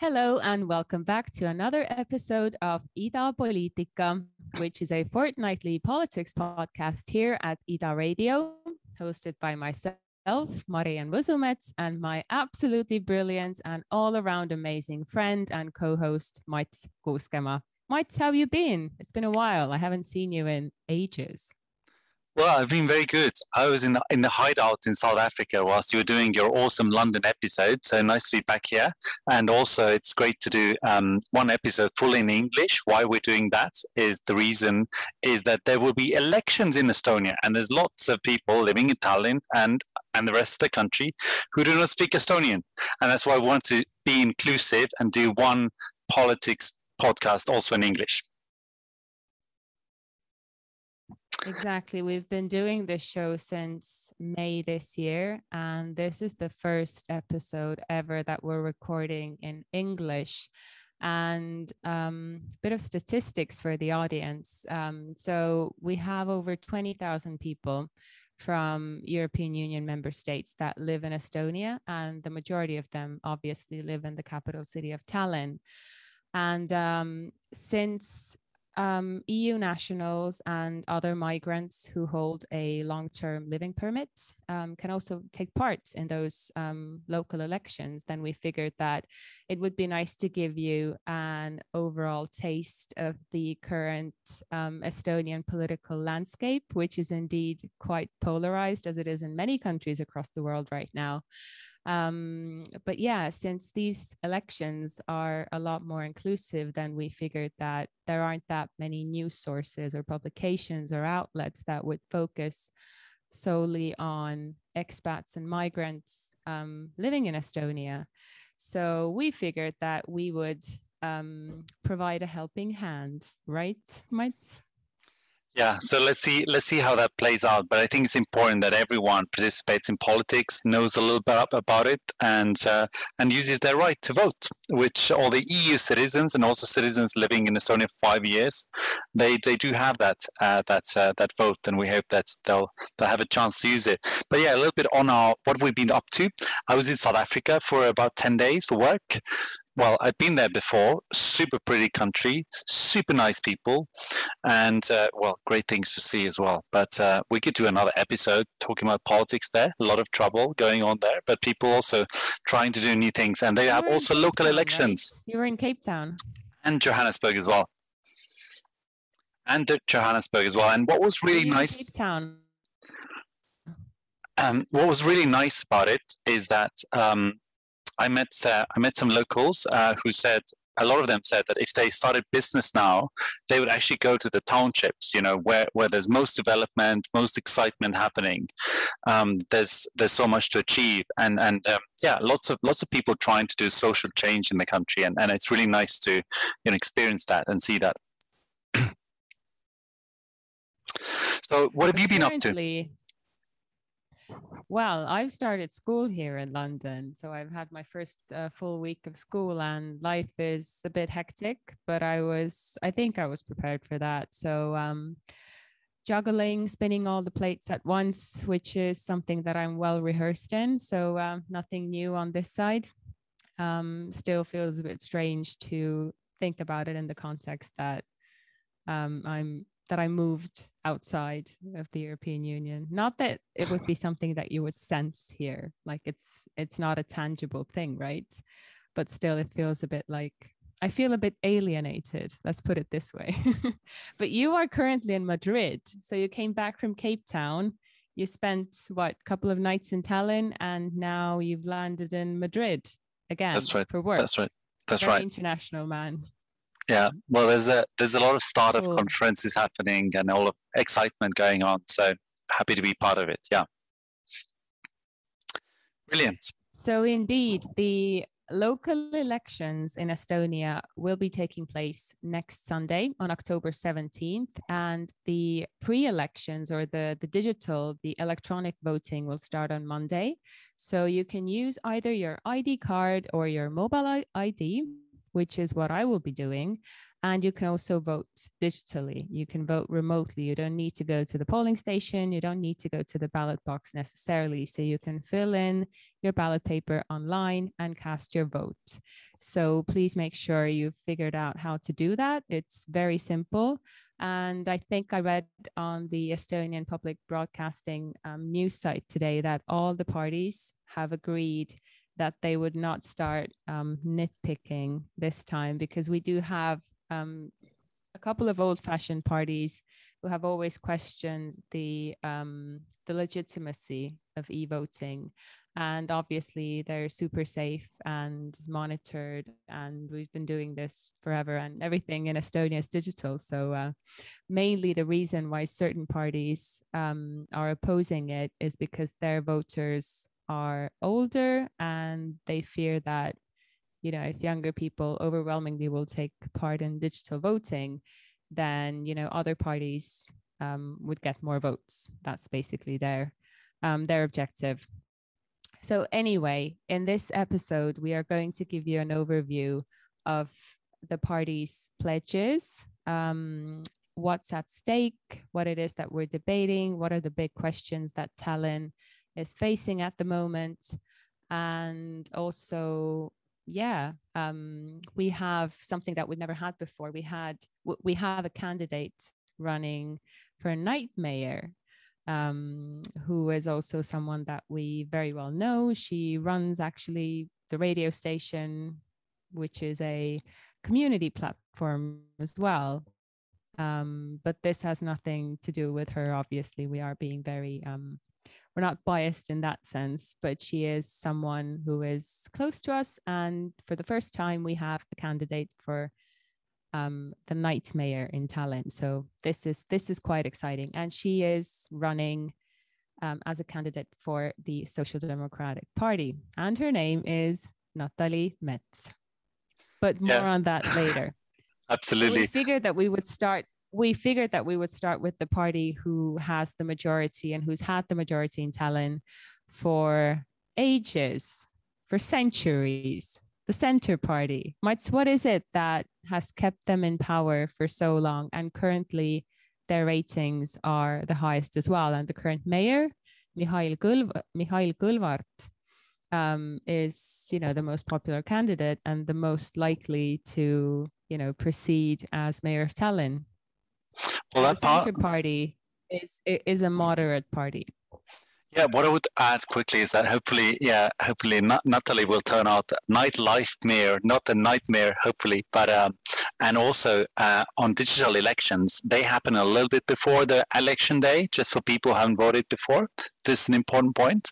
Hello and welcome back to another episode of Ida Politica, which is a fortnightly politics podcast here at Ida Radio, hosted by myself, Marian Võsumets, and my absolutely brilliant and all around amazing friend and co host, Mats Kuuskema. Mats, how have you been? It's been a while. I haven't seen you in ages. Well, I've been very good. I was in the, in the hideout in South Africa whilst you were doing your awesome London episode. So nice to be back here. And also, it's great to do um, one episode full in English. Why we're doing that is the reason is that there will be elections in Estonia, and there's lots of people living in Tallinn and and the rest of the country who do not speak Estonian, and that's why I want to be inclusive and do one politics podcast also in English. Exactly. We've been doing this show since May this year, and this is the first episode ever that we're recording in English. And a um, bit of statistics for the audience. Um, so we have over 20,000 people from European Union member states that live in Estonia, and the majority of them obviously live in the capital city of Tallinn. And um, since um, EU nationals and other migrants who hold a long term living permit um, can also take part in those um, local elections. Then we figured that it would be nice to give you an overall taste of the current um, Estonian political landscape, which is indeed quite polarized as it is in many countries across the world right now. Um, but yeah, since these elections are a lot more inclusive, than we figured that there aren't that many news sources or publications or outlets that would focus solely on expats and migrants um, living in Estonia. So we figured that we would um, provide a helping hand, right, Mike? Yeah, so let's see let's see how that plays out. But I think it's important that everyone participates in politics, knows a little bit about it, and uh, and uses their right to vote. Which all the EU citizens and also citizens living in Estonia for five years, they they do have that uh, that uh, that vote, and we hope that they'll they'll have a chance to use it. But yeah, a little bit on our what we've been up to. I was in South Africa for about ten days for work, well, I've been there before. Super pretty country, super nice people, and uh, well, great things to see as well. But uh, we could do another episode talking about politics there. A lot of trouble going on there, but people also trying to do new things, and they you have also local Town, elections. Right? You were in Cape Town and Johannesburg as well, and Johannesburg as well. And what was really nice, Cape Town. Um, what was really nice about it is that. Um, I met uh, I met some locals uh, who said a lot of them said that if they started business now, they would actually go to the townships, you know, where, where there's most development, most excitement happening. Um, there's there's so much to achieve, and and um, yeah, lots of lots of people trying to do social change in the country, and, and it's really nice to you know experience that and see that. so, what have you been up to? Well, I've started school here in London. So I've had my first uh, full week of school, and life is a bit hectic, but I was, I think I was prepared for that. So, um, juggling, spinning all the plates at once, which is something that I'm well rehearsed in. So, um, nothing new on this side. Um, still feels a bit strange to think about it in the context that um, I'm that I moved outside of the European Union. Not that it would be something that you would sense here, like it's it's not a tangible thing, right? But still, it feels a bit like I feel a bit alienated. Let's put it this way. but you are currently in Madrid, so you came back from Cape Town. You spent what couple of nights in Tallinn, and now you've landed in Madrid again. That's right. For work. That's right. That's Very right. International man. Yeah, well, there's a there's a lot of startup cool. conferences happening and all of excitement going on. So happy to be part of it. Yeah, brilliant. So indeed, the local elections in Estonia will be taking place next Sunday on October 17th, and the pre-elections or the the digital, the electronic voting will start on Monday. So you can use either your ID card or your mobile ID which is what I will be doing. And you can also vote digitally. You can vote remotely. You don't need to go to the polling station. You don't need to go to the ballot box necessarily. So you can fill in your ballot paper online and cast your vote. So please make sure you've figured out how to do that. It's very simple. And I think I read on the Estonian Public Broadcasting um, news site today that all the parties have agreed that they would not start um, nitpicking this time because we do have um, a couple of old-fashioned parties who have always questioned the um, the legitimacy of e-voting, and obviously they're super safe and monitored, and we've been doing this forever, and everything in Estonia is digital. So uh, mainly the reason why certain parties um, are opposing it is because their voters are older and they fear that you know if younger people overwhelmingly will take part in digital voting then you know other parties um, would get more votes. That's basically their um, their objective. So anyway in this episode we are going to give you an overview of the party's pledges um, what's at stake what it is that we're debating what are the big questions that Tallinn is facing at the moment. And also, yeah, um, we have something that we've never had before. We had we have a candidate running for a night mayor um, who is also someone that we very well know. She runs actually the radio station, which is a community platform as well. Um, but this has nothing to do with her. Obviously, we are being very um, we're not biased in that sense, but she is someone who is close to us. And for the first time, we have a candidate for um, the night mayor in Tallinn. So this is this is quite exciting, and she is running um, as a candidate for the Social Democratic Party, and her name is Natalie Mets. But more yeah. on that later. Absolutely. We figured that we would start we figured that we would start with the party who has the majority and who's had the majority in Tallinn for ages, for centuries, the Center Party. Mats, what is it that has kept them in power for so long? And currently, their ratings are the highest as well. And the current mayor, Mihhail, Kõlv- Mihhail Kõlvart, um, is you know the most popular candidate and the most likely to you know proceed as mayor of Tallinn. Well, that part, Center Party is is a moderate party. Yeah, what I would add quickly is that hopefully, yeah, hopefully Natalie will turn out nightlife not a nightmare, hopefully, but um, and also uh, on digital elections, they happen a little bit before the election day, just for people who haven't voted before. This is an important point.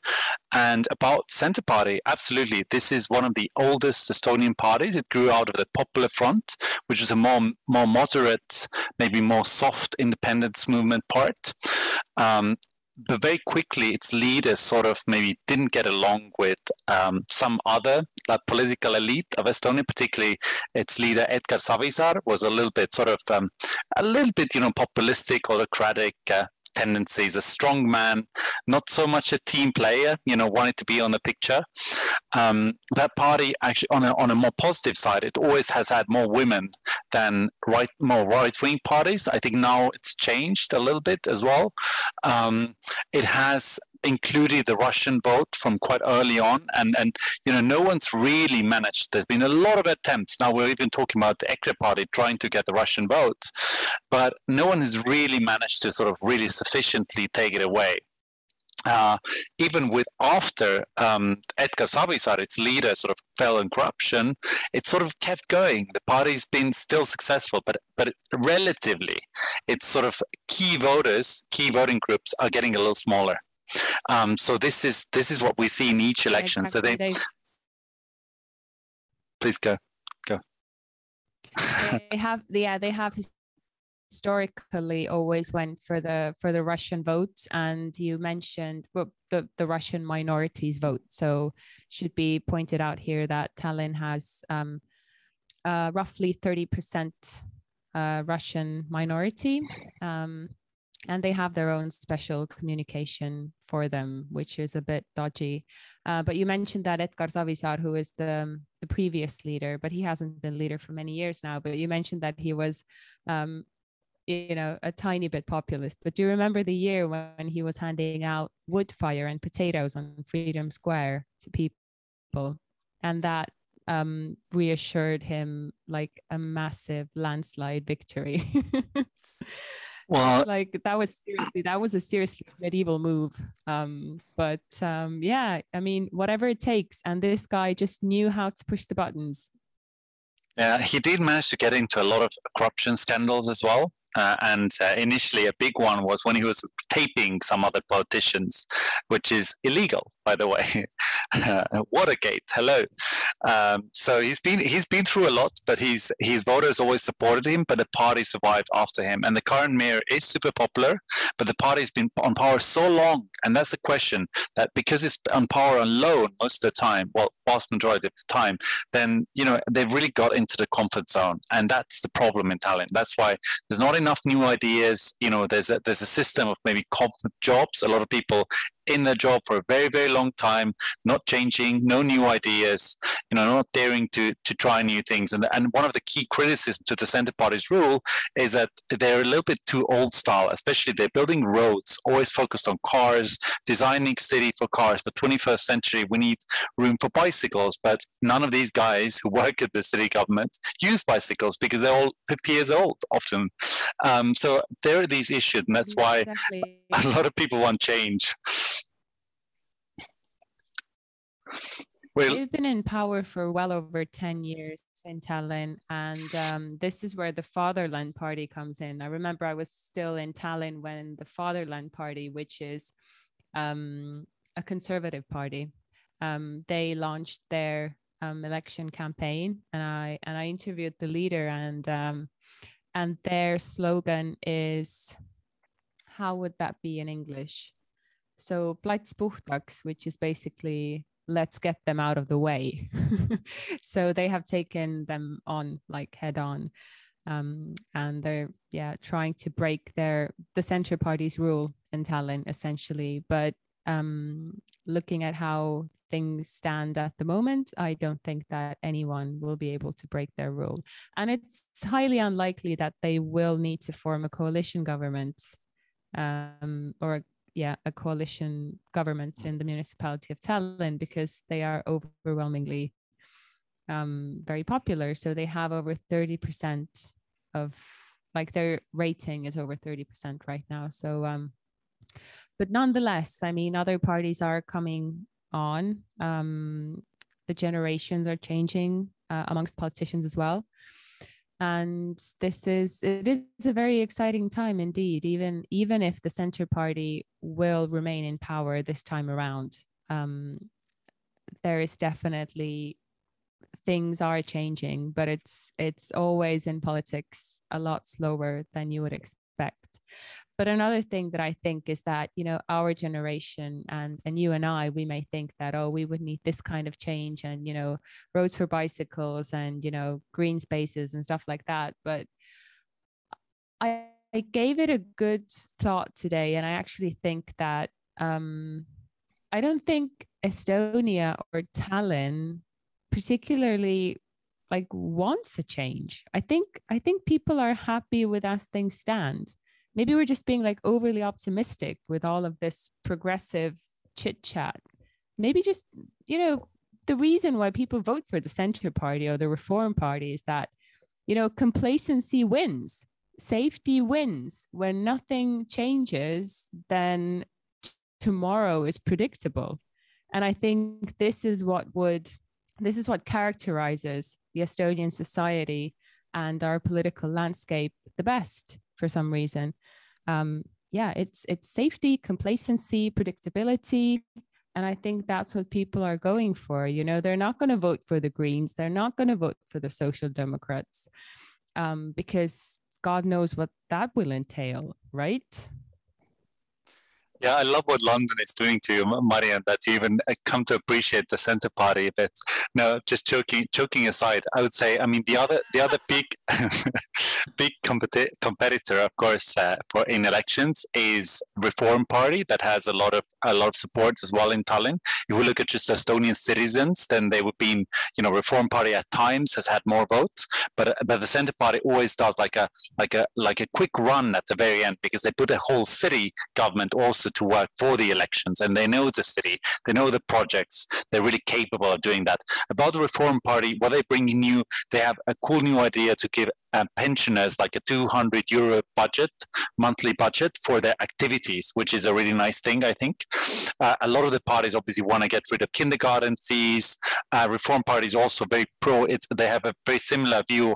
And about Centre Party, absolutely, this is one of the oldest Estonian parties. It grew out of the Popular Front, which is a more more moderate, maybe more soft independence movement part. Um, but very quickly its leaders sort of maybe didn't get along with um, some other like, political elite of Estonia, particularly its leader Edgar Savisaar was a little bit sort of um, a little bit you know populistic, autocratic, uh, tendencies, a strong man, not so much a team player, you know, wanted to be on the picture. Um, that party actually, on a, on a more positive side, it always has had more women than right, more right-wing parties. I think now it's changed a little bit as well. Um, it has included the Russian vote from quite early on, and and you know no one's really managed. There's been a lot of attempts. Now we're even talking about the EKRE party trying to get the Russian vote, but no one has really managed to sort of really sufficiently take it away. Uh, even with after um, Edgar Savisaar, its leader, sort of fell in corruption, it sort of kept going. The party's been still successful, but but relatively, its sort of key voters, key voting groups are getting a little smaller. Um, so this is this is what we see in each election. Exactly. So they, please go, go. they have, yeah, they have historically always went for the for the Russian vote, and you mentioned well, the the Russian minorities vote. So should be pointed out here that Tallinn has um, uh, roughly thirty percent uh, Russian minority. Um, and they have their own special communication for them, which is a bit dodgy. Uh, but you mentioned that Edgar Savisaar, who is the the previous leader, but he hasn't been leader for many years now. But you mentioned that he was, um, you know, a tiny bit populist. But do you remember the year when he was handing out wood fire and potatoes on Freedom Square to people, and that um, reassured him like a massive landslide victory. well like that was seriously that was a seriously medieval move. Um but um yeah i mean whatever it takes. And this guy just knew how to push the buttons. Yeah he did manage to get into a lot of corruption scandals as well. Uh, and uh, initially, a big one was when he was taping some other politicians, which is illegal, by the way. Watergate, hello. Um, so he's been he's been through a lot, but his his voters always supported him. But the party survived after him, and the current mayor is super popular. But the party's been on power so long, and that's the question that because it's on power alone most of the time, well, vast majority of the time, then you know they've really got into the comfort zone, and that's the problem in Tallinn. That's why there's not enough new ideas. You know, there's a, there's a system of maybe comfort jobs. A lot of people in their job for a very very long time not changing no new ideas you know not daring to to try new things. And and one of the key criticisms to the center party's rule is that they're a little bit too old style especially they're building roads always focused on cars designing city for cars. But 21st century we need room for bicycles. But none of these guys who work at the city government use bicycles because they're all 50 years old often. Um, so there are these issues and that's why exactly. a lot of people want change well, They've been in power for well over 10 years in Tallinn, and um, this is where the Fatherland Party comes in. I remember I was still in Tallinn when the Fatherland Party, which is um, a conservative party, um, they launched their um, election campaign, and I and I interviewed the leader, and um, and their slogan is, how would that be in English? So puhtaks, which is basically let's get them out of the way. so they have taken them on like head on. Um, and they're yeah trying to break their the center party's rule in Tallinn essentially. But um, looking at how things stand at the moment, I don't think that anyone will be able to break their rule. And it's highly unlikely that they will need to form a coalition government um, or yeah a coalition government in the municipality of Tallinn because they are overwhelmingly um, very popular. So they have over thirty percent of like their rating is over thirty percent right now. So um, but nonetheless, I mean, other parties are coming on. Um, the generations are changing uh, amongst politicians as well and this is it is a very exciting time indeed even even if the center party will remain in power this time around. Um, there is definitely things are changing but it's it's always in politics a lot slower than you would expect but another thing that I think is that, you know, our generation and, and you and I, we may think that, oh, we would need this kind of change and, you know, roads for bicycles and, you know, green spaces and stuff like that. But I, I gave it a good thought today. And I actually think that um, I don't think Estonia or Tallinn particularly like wants a change. I think I think people are happy with as things stand maybe we're just being like overly optimistic with all of this progressive chit chat. Maybe just, you know, the reason why people vote for the center party or the reform party is that, you know, complacency wins, safety wins. When nothing changes, then tomorrow is predictable. And I think this is what would, this is what characterizes the Estonian society and our political landscape the best for some reason. Um, yeah, it's it's safety, complacency, predictability, and I think that's what people are going for. You know, they're not going to vote for the Greens, they're not going to vote for the Social Democrats, um, because God knows what that will entail, right? Yeah, I love what London is doing to you, Marian, that you even uh, come to appreciate the Centre Party a bit. No, just joking, joking aside, I would say, I mean, the other, the other big, big competi- competitor, of course, uh, for in elections is Reform Party that has a lot of a lot of support as well in Tallinn. If we look at just Estonian citizens, then they would be, you know, Reform Party at times has had more votes, but but the Centre Party always does like a like a like a quick run at the very end because they put a whole city government also also to work for the elections and they know the city, they know the projects, they're really capable of doing that. About the Reform Party, what they bring new, they have a cool new idea to give uh, pensioners like a 200 euro budget, monthly budget for their activities, which is a really nice thing, I think. Uh, a lot of the parties obviously want to get rid of kindergarten fees. Uh, Reform Party is also very pro. It's, they have a very similar view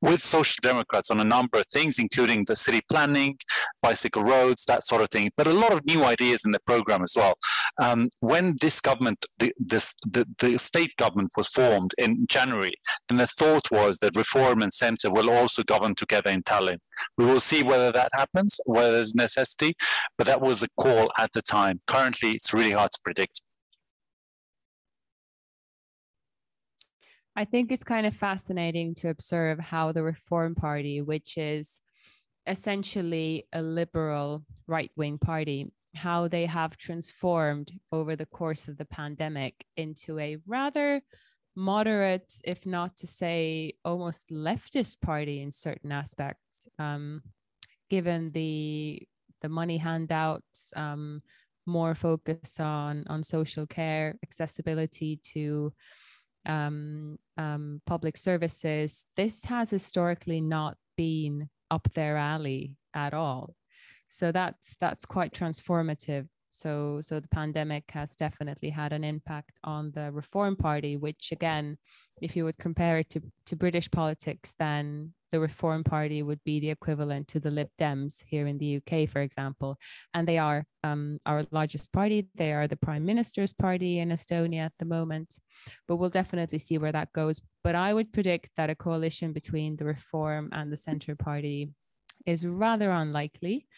with social democrats on a number of things, including the city planning, bicycle roads, that sort of thing, but a lot of new ideas in the program as well. Um, when this government, the, this, the, the state government was formed in January, and the thought was that reform and centre will also govern together in Tallinn. We will see whether that happens, whether there's necessity, but that was the call at the time. Currently, it's really hard to predict. I think it's kind of fascinating to observe how the Reform Party, which is essentially a liberal right wing party, how they have transformed over the course of the pandemic into a rather moderate, if not to say almost leftist party in certain aspects, um, given the the money handouts, um, more focus on on social care, accessibility to um, um, public services, this has historically not been up their alley at all. So that's that's quite transformative. So so the pandemic has definitely had an impact on the Reform Party, which again, if you would compare it to, to British politics, then the Reform Party would be the equivalent to the Lib Dems here in the UK, for example. And they are um, our largest party. They are the Prime Minister's party in Estonia at the moment. But we'll definitely see where that goes. But I would predict that a coalition between the Reform and the Centre Party is rather unlikely.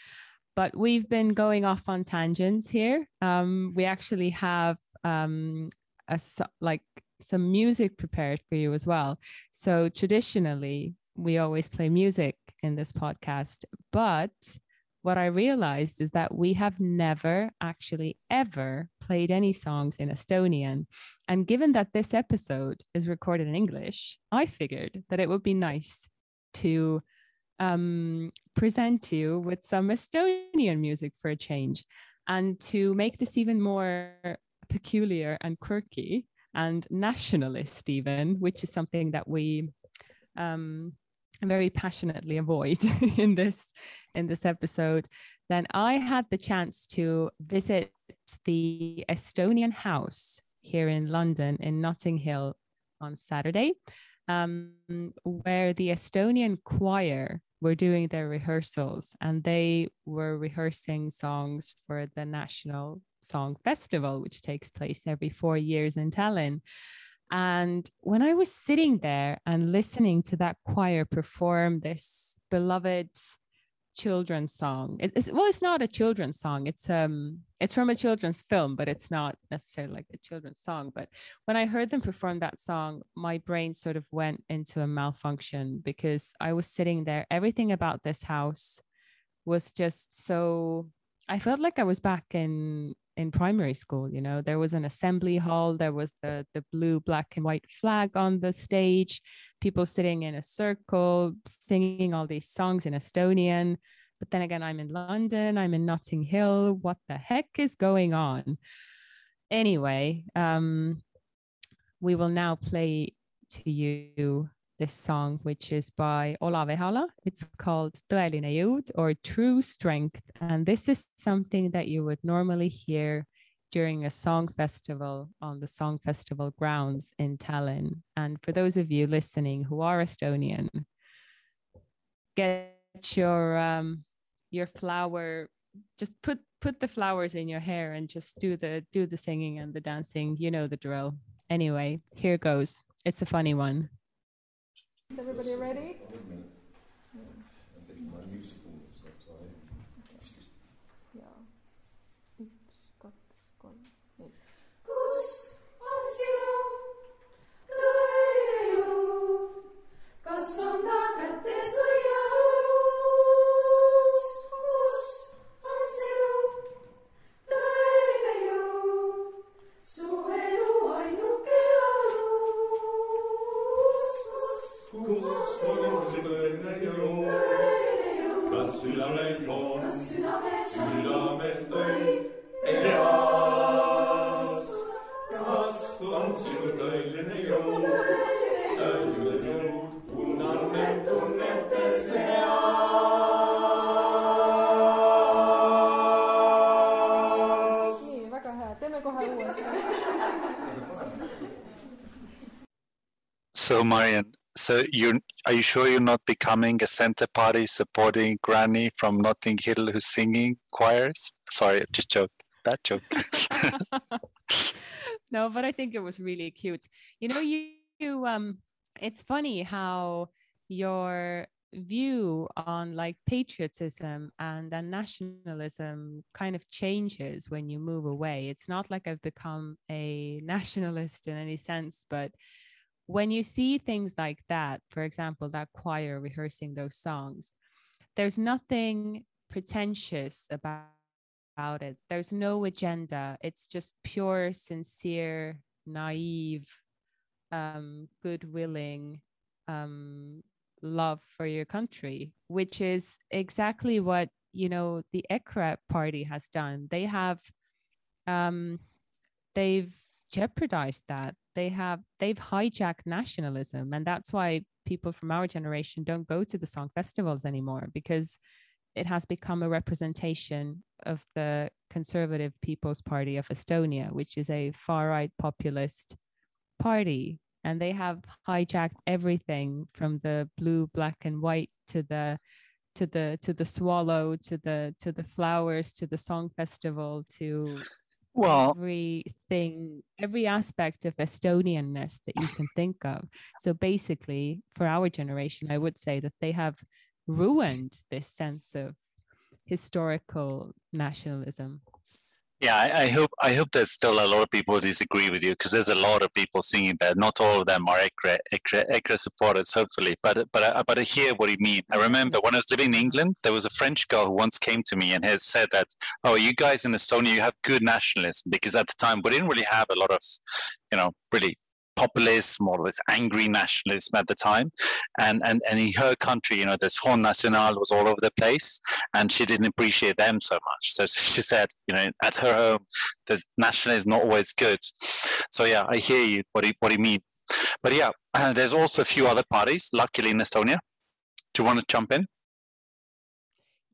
But we've been going off on tangents here. Um, we actually have um, a like some music prepared for you as well. So traditionally, we always play music in this podcast. But what I realized is that we have never actually ever played any songs in Estonian. And given that this episode is recorded in English, I figured that it would be nice to um, present you with some Estonian music for a change. And to make this even more peculiar and quirky and nationalist, even, which is something that we um, very passionately avoid in this in this episode then i had the chance to visit the estonian house here in london in notting hill on saturday um, where the estonian choir were doing their rehearsals and they were rehearsing songs for the national song festival which takes place every four years in tallinn. And when I was sitting there and listening to that choir perform this beloved children's song, it's, well, it's not a children's song. It's um, it's from a children's film, but it's not necessarily like a children's song. But when I heard them perform that song, my brain sort of went into a malfunction because I was sitting there. Everything about this house was just so. I felt like I was back in in primary school you know there was an assembly hall there was the the blue black and white flag on the stage people sitting in a circle singing all these songs in estonian. But then again i'm in london i'm in notting hill. What the heck is going on? Anyway um we will now play to you this song, which is by Olav Ehala. It's called Tõeline jõud or True Strength. And this is something that you would normally hear during a song festival on the song festival grounds in Tallinn. And for those of you listening who are Estonian, get your um, your flower, just put put the flowers in your hair and just do the do the singing and the dancing. You know the drill. Anyway, here goes. It's a funny one. Is everybody ready? So, Marian, so you are you sure you're not becoming a center party supporting Granny from Notting Hill who's singing choirs? Sorry, just joke. That joke. no, but I think it was really cute. You know, you, you um, it's funny how your view on like patriotism and then nationalism kind of changes when you move away. It's not like I've become a nationalist in any sense, but when you see things like that, for example, that choir rehearsing those songs, there's nothing pretentious about, about it. There's no agenda. It's just pure, sincere, naive, um, good willing um, love for your country, which is exactly what you know the EKRE party has done. They have um, they've jeopardized that they have they've hijacked nationalism. And that's why people from our generation don't go to the song festivals anymore because it has become a representation of the conservative people's party of estonia which is a far right populist party. And they have hijacked everything from the blue black and white to the to the to the swallow to the to the flowers to the song festival to well everything every aspect of estonianness that you can think of. So basically for our generation i would say that they have ruined this sense of historical nationalism yeah, I, I, hope I hope there's still a lot of people disagree with you because there's a lot of people singing that. Not all of them are EKRE, EKRE, EKRE supporters, hopefully. But but but I hear what you mean. I remember when I was living in England, there was a French girl who once came to me and has said that, "Oh, you guys in Estonia, you have good nationalism," because at the time we didn't really have a lot of, you know, really populism or this angry nationalism at the time. And, and, and in her country, you know, this Front National was all over the place and she didn't appreciate them so much. So she said, you know, at her home, the nationalism is not always good. So yeah, I hear you, what you, what do you mean. But yeah, uh, there's also a few other parties, luckily in Estonia. Do you want to jump in?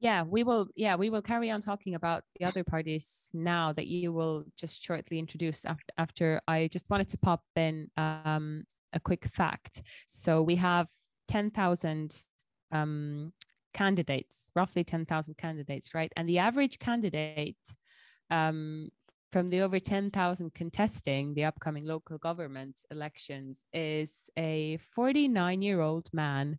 Yeah we will yeah we will carry on talking about the other parties now that you will just shortly introduce after, after i just wanted to pop in um, a quick fact. So we have 10,000 um, candidates roughly 10,000 candidates right? And the average candidate um, from the over 10,000 contesting the upcoming local government elections is a 49 year old man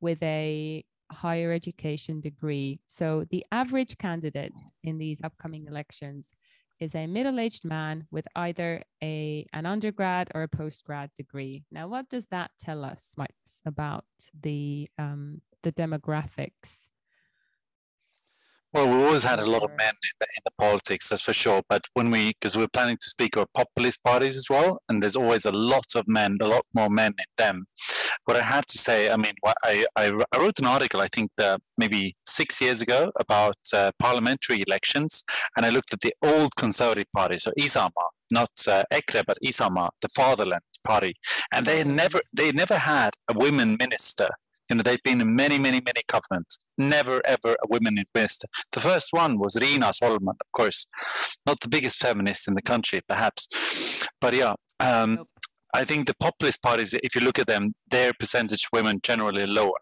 with a higher education degree. So the average candidate in these upcoming elections is a middle-aged man with either a an undergrad or a postgrad degree. Now, what does that tell us, Max, about the um, the demographics well, we always had a lot of men in the, in the politics, that's for sure. But when we, because we're planning to speak of populist parties as well, and there's always a lot of men, a lot more men in them. What I have to say, I mean, I, I, I wrote an article, I think uh, maybe six years ago, about uh, parliamentary elections, and I looked at the old conservative party, so Isamaa, not uh, EKRE, but Isamaa, the fatherland party, and they had never, they never had a women minister you know, they've been in many, many, many governments. Never, ever a woman in minister. The first one was Riina Solman, of course. Not the biggest feminist in the country, perhaps. But yeah, um, nope. I think the populist parties, if you look at them, their percentage women generally lower.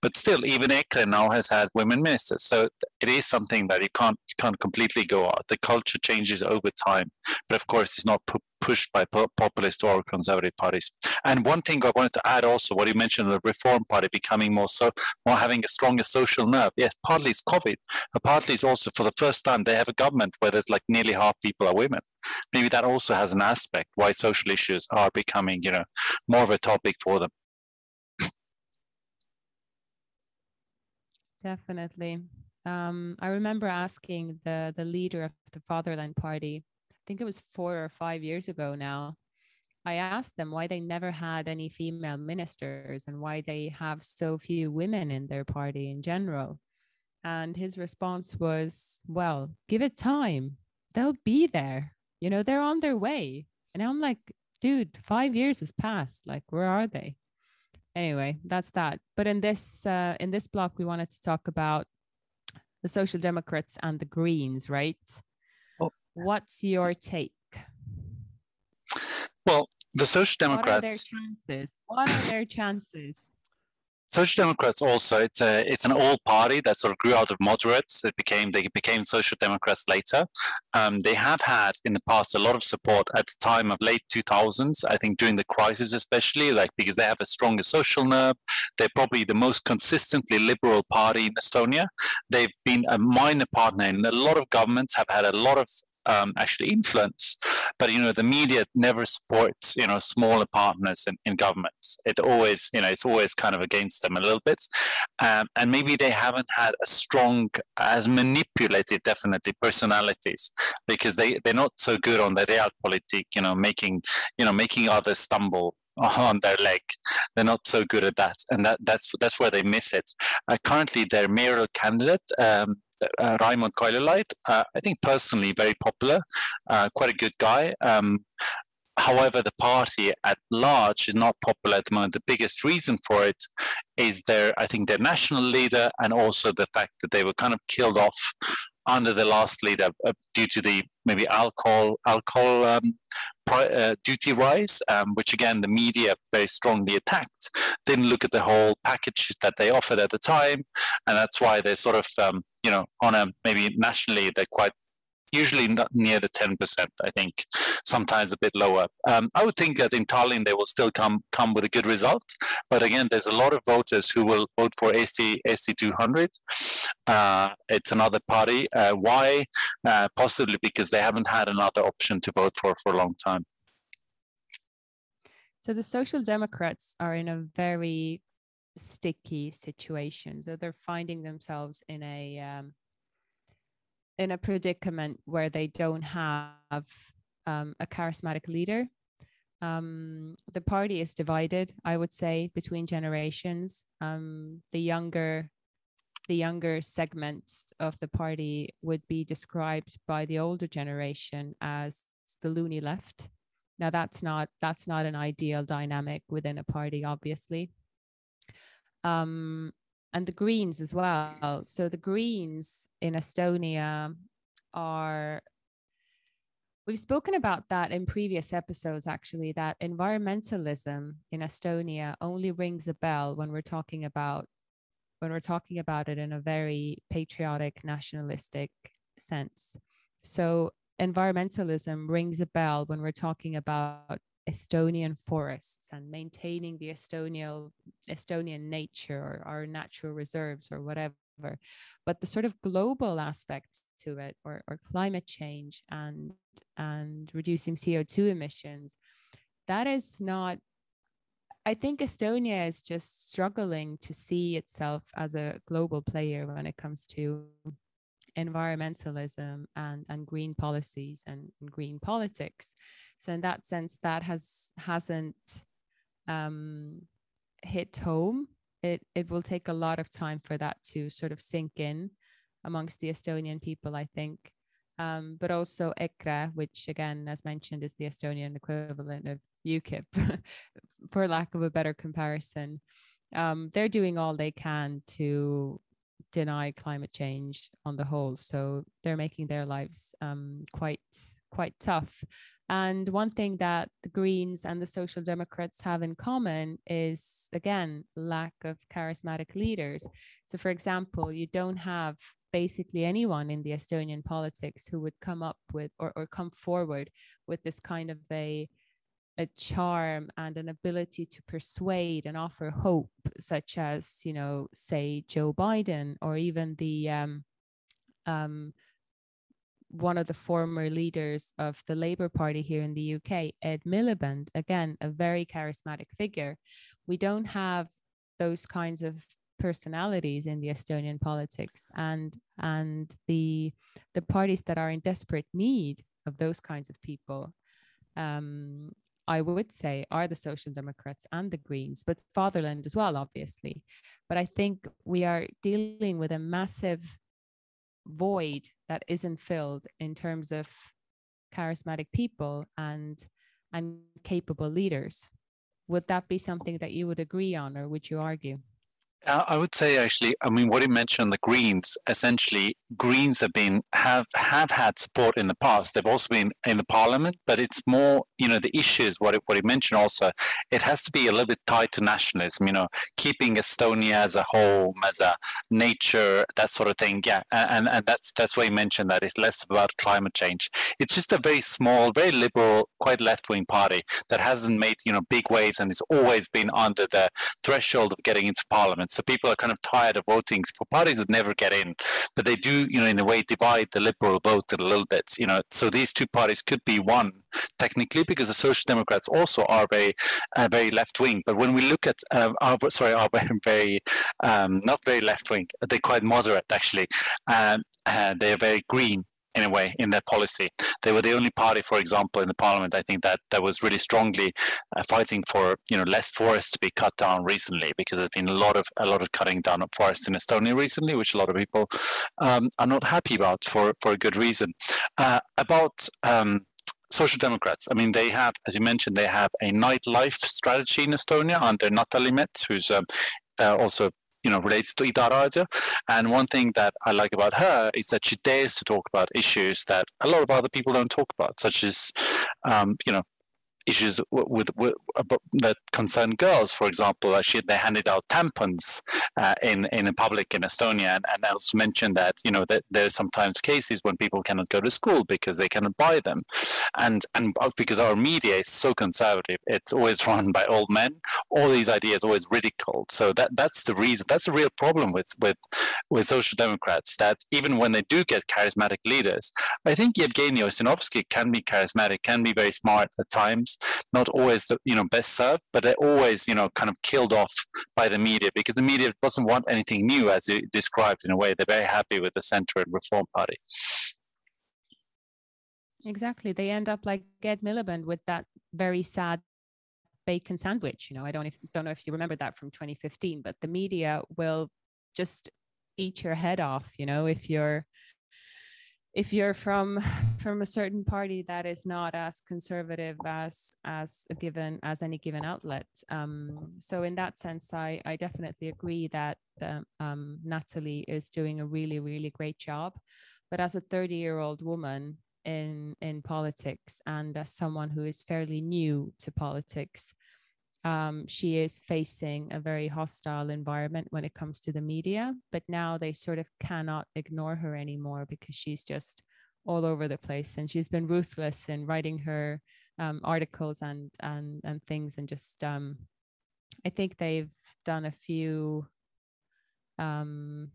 But still, even EKRE now has had women ministers, so it is something that you can't you can't completely go out. The culture changes over time, but of course, it's not pushed by populist or conservative parties. And one thing I wanted to add also, what you mentioned, the Reform Party becoming more so, more having a stronger social nerve. Yes, partly it's COVID, but partly it's also for the first time they have a government where there's like nearly half people are women. Maybe that also has an aspect why social issues are becoming, you know, more of a topic for them. Definitely. Um, I remember asking the the leader of the Fatherland Party, think it was four or five years ago now. I asked them why they never had any female ministers and why they have so few women in their party in general. And his response was, well, give it time. They'll be there. You know, they're on their way. And I'm like, dude, five years has passed. Like, where are they? anyway that's that but in this uh, in this block we wanted to talk about the social democrats and the greens right. What's your take well The Social Democrats. What are their chances? What are their chances? Social Democrats also it's a it's an old party that sort of grew out of moderates. It became they became Social Democrats later. Um, they have had in the past a lot of support at the time of late 2000s. I think during the crisis especially, like because they have a stronger social nerve. They're probably the most consistently liberal party in Estonia. They've been a minor partner in a lot of governments. Have had a lot of um, actually influence. But you know, the media never supports you know smaller partners in, in governments. It always you know it's always kind of against them a little bit, um, and maybe they haven't had a strong as manipulated definitely personalities because they they're not so good on the realpolitik. You know, making you know making others stumble on their leg. They're not so good at that, and that that's that's where they miss it. Uh, currently, their mayoral candidate. Um, uh, Raimond Kaljulaid, uh, I think personally very popular, uh, quite a good guy. Um, however, the party at large is not popular at the moment. The biggest reason for it is their, I think, their national leader, and also the fact that they were kind of killed off under the last leader uh, due to the maybe alcohol alcohol um, uh, duty rise, um, which again the media very strongly attacked. Didn't look at the whole package that they offered at the time, and that's why they're sort of um, you know on a maybe nationally they're quite usually not near the 10%, I think, sometimes a bit lower. Um, I would think that in Tallinn they will still come come with a good result. But again, there's a lot of voters who will vote for Eesti, ST200. Uh, it's another party. Uh, why? Uh, possibly because they haven't had another option to vote for for a long time. So the Social Democrats are in a very sticky situation. So they're finding themselves in a um, in a predicament where they don't have um, a charismatic leader. Um, the party is divided, I would say, between generations. Um, the younger, the younger segment of the party would be described by the older generation as the loony left. Now that's not that's not an ideal dynamic within a party, obviously. Um, and the Greens as well. So the Greens in Estonia are We've spoken about that in previous episodes, actually, that environmentalism in Estonia only rings a bell when we're talking about when we're talking about it in a very patriotic, nationalistic sense. So environmentalism rings a bell when we're talking about Estonian forests and maintaining the Estonian Estonian nature or our natural reserves or whatever. But the sort of global aspect to it or, or climate change and and reducing CO2 emissions, that is not I think Estonia is just struggling to see itself as a global player when it comes to environmentalism and, and green policies and, and green politics. So in that sense, that has hasn't um, hit home. It it will take a lot of time for that to sort of sink in amongst the Estonian people, I think. Um, but also EKRE, which again, as mentioned, is the Estonian equivalent of UKIP, for lack of a better comparison. Um, they're doing all they can to deny climate change on the whole. So they're making their lives um, quite quite tough. And one thing that the Greens and the Social Democrats have in common is, again, lack of charismatic leaders. So, for example, you don't have basically anyone in the Estonian politics who would come up with or, or come forward with this kind of a a charm and an ability to persuade and offer hope, such as, you know, say Joe Biden or even the um, um, one of the former leaders of the Labour Party here in the UK, Ed Miliband, again, a very charismatic figure. We don't have those kinds of personalities in the Estonian politics and and the the parties that are in desperate need of those kinds of people um, I would say, are the Social Democrats and the Greens, but Fatherland as well, obviously. But I think we are dealing with a massive void that isn't filled in terms of charismatic people and and capable leaders. Would that be something that you would agree on, or would you argue? I would say actually, I mean, what you mentioned, the Greens, essentially, Greens have been have have had support in the past. They've also been in the Parliament, but it's more, you know, the issues. What it, what you mentioned also, it has to be a little bit tied to nationalism. You know, keeping Estonia as a home, as a nature, that sort of thing. Yeah, and and that's that's why you mentioned that it's less about climate change. It's just a very small, very liberal, quite left wing party that hasn't made you know big waves, and it's always been under the threshold of getting into Parliament. So people are kind of tired of voting for parties that never get in, but they do, you know, in a way divide the liberal vote a little bit. You know, so these two parties could be one technically because the Social Democrats also are very, uh, very left wing. But when we look at, uh, our, sorry, are very, um, not very left wing. They're quite moderate actually. Um, uh, they're very green in a way in their policy. They were the only party, for example, in the parliament, I think that that was really strongly uh, fighting for you know less forests to be cut down recently because there's been a lot of a lot of cutting down of forests in Estonia recently, which a lot of people um, are not happy about for for a good reason. Uh, about um, Social Democrats. I mean, they have, as you mentioned, they have a nightlife strategy in Estonia under Natalie Mets, who's um, uh, also you know relates to Ida Raadio. And one thing that I like about her is that she dares to talk about issues that a lot of other people don't talk about, such as um, you know issues with, with, that concern girls. For example, actually they handed out tampons uh, in in public in Estonia, and, and also mentioned that you know that there's sometimes cases when people cannot go to school because they cannot buy them, and and because our media is so conservative, it's always run by old men. All these ideas always ridiculed. So that that's the reason. That's the real problem with with with social democrats. That even when they do get charismatic leaders, I think Jevgeni Ossinovski can be charismatic, can be very smart at times not always the you know best served, but they're always you know kind of killed off by the media because the media doesn't want anything new, as you described in a way. They're very happy with the Centre and Reform Party. Exactly, they end up like Ed Miliband with that very sad bacon sandwich. You know, I don't if, don't know if you remember that from 2015, but the media will just eat your head off. You know, if you're if you're from from a certain party that is not as conservative as as a given as any given outlet. Um, so in that sense i i definitely agree that um, natalie is doing a really really great job. But as a 30 year old woman in in politics and as someone who is fairly new to politics um, she is facing a very hostile environment when it comes to the media, but now they sort of cannot ignore her anymore because she's just all over the place and she's been ruthless in writing her um, articles and and and things and just um, I think they've done a few um,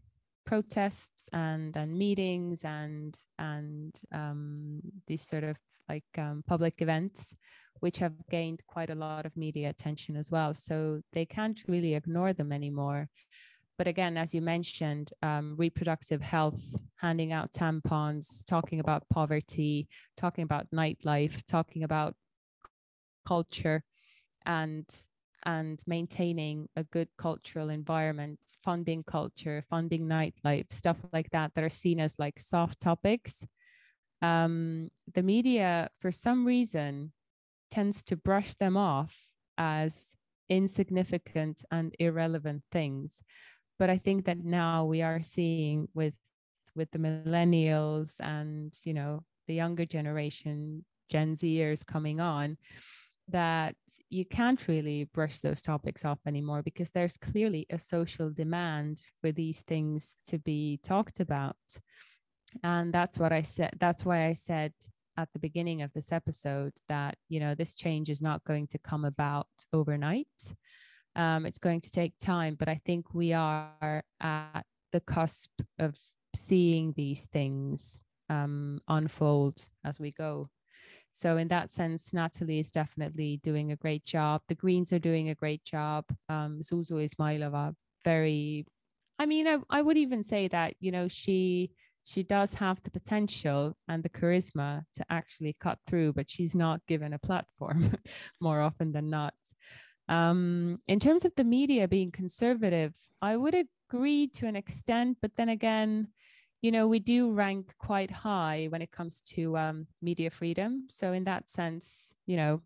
protests and and meetings and and um, these sort of like um, public events which have gained quite a lot of media attention as well. So they can't really ignore them anymore. But again, as you mentioned, um, reproductive health, handing out tampons, talking about poverty, talking about nightlife, talking about culture, and and maintaining a good cultural environment, funding culture, funding nightlife, stuff like that, that are seen as like soft topics. Um, the media, for some reason, tends to brush them off as insignificant and irrelevant things. But i think that now we are seeing with with the millennials and you know the younger generation gen zers coming on that you can't really brush those topics off anymore because there's clearly a social demand for these things to be talked about. And that's what i said that's why i said at the beginning of this episode that you know this change is not going to come about overnight. Um, it's going to take time but i think we are at the cusp of seeing these things um, unfold as we go. So in that sense natalie is definitely doing a great job. The greens are doing a great job. Um, zuzu izmailova very i mean I, I would even say that you know she she does have the potential and the charisma to actually cut through, but she's not given a platform more often than not. Um, in terms of the media being conservative, I would agree to an extent, but then again, you know, we do rank quite high when it comes to um, media freedom. So, in that sense, you know,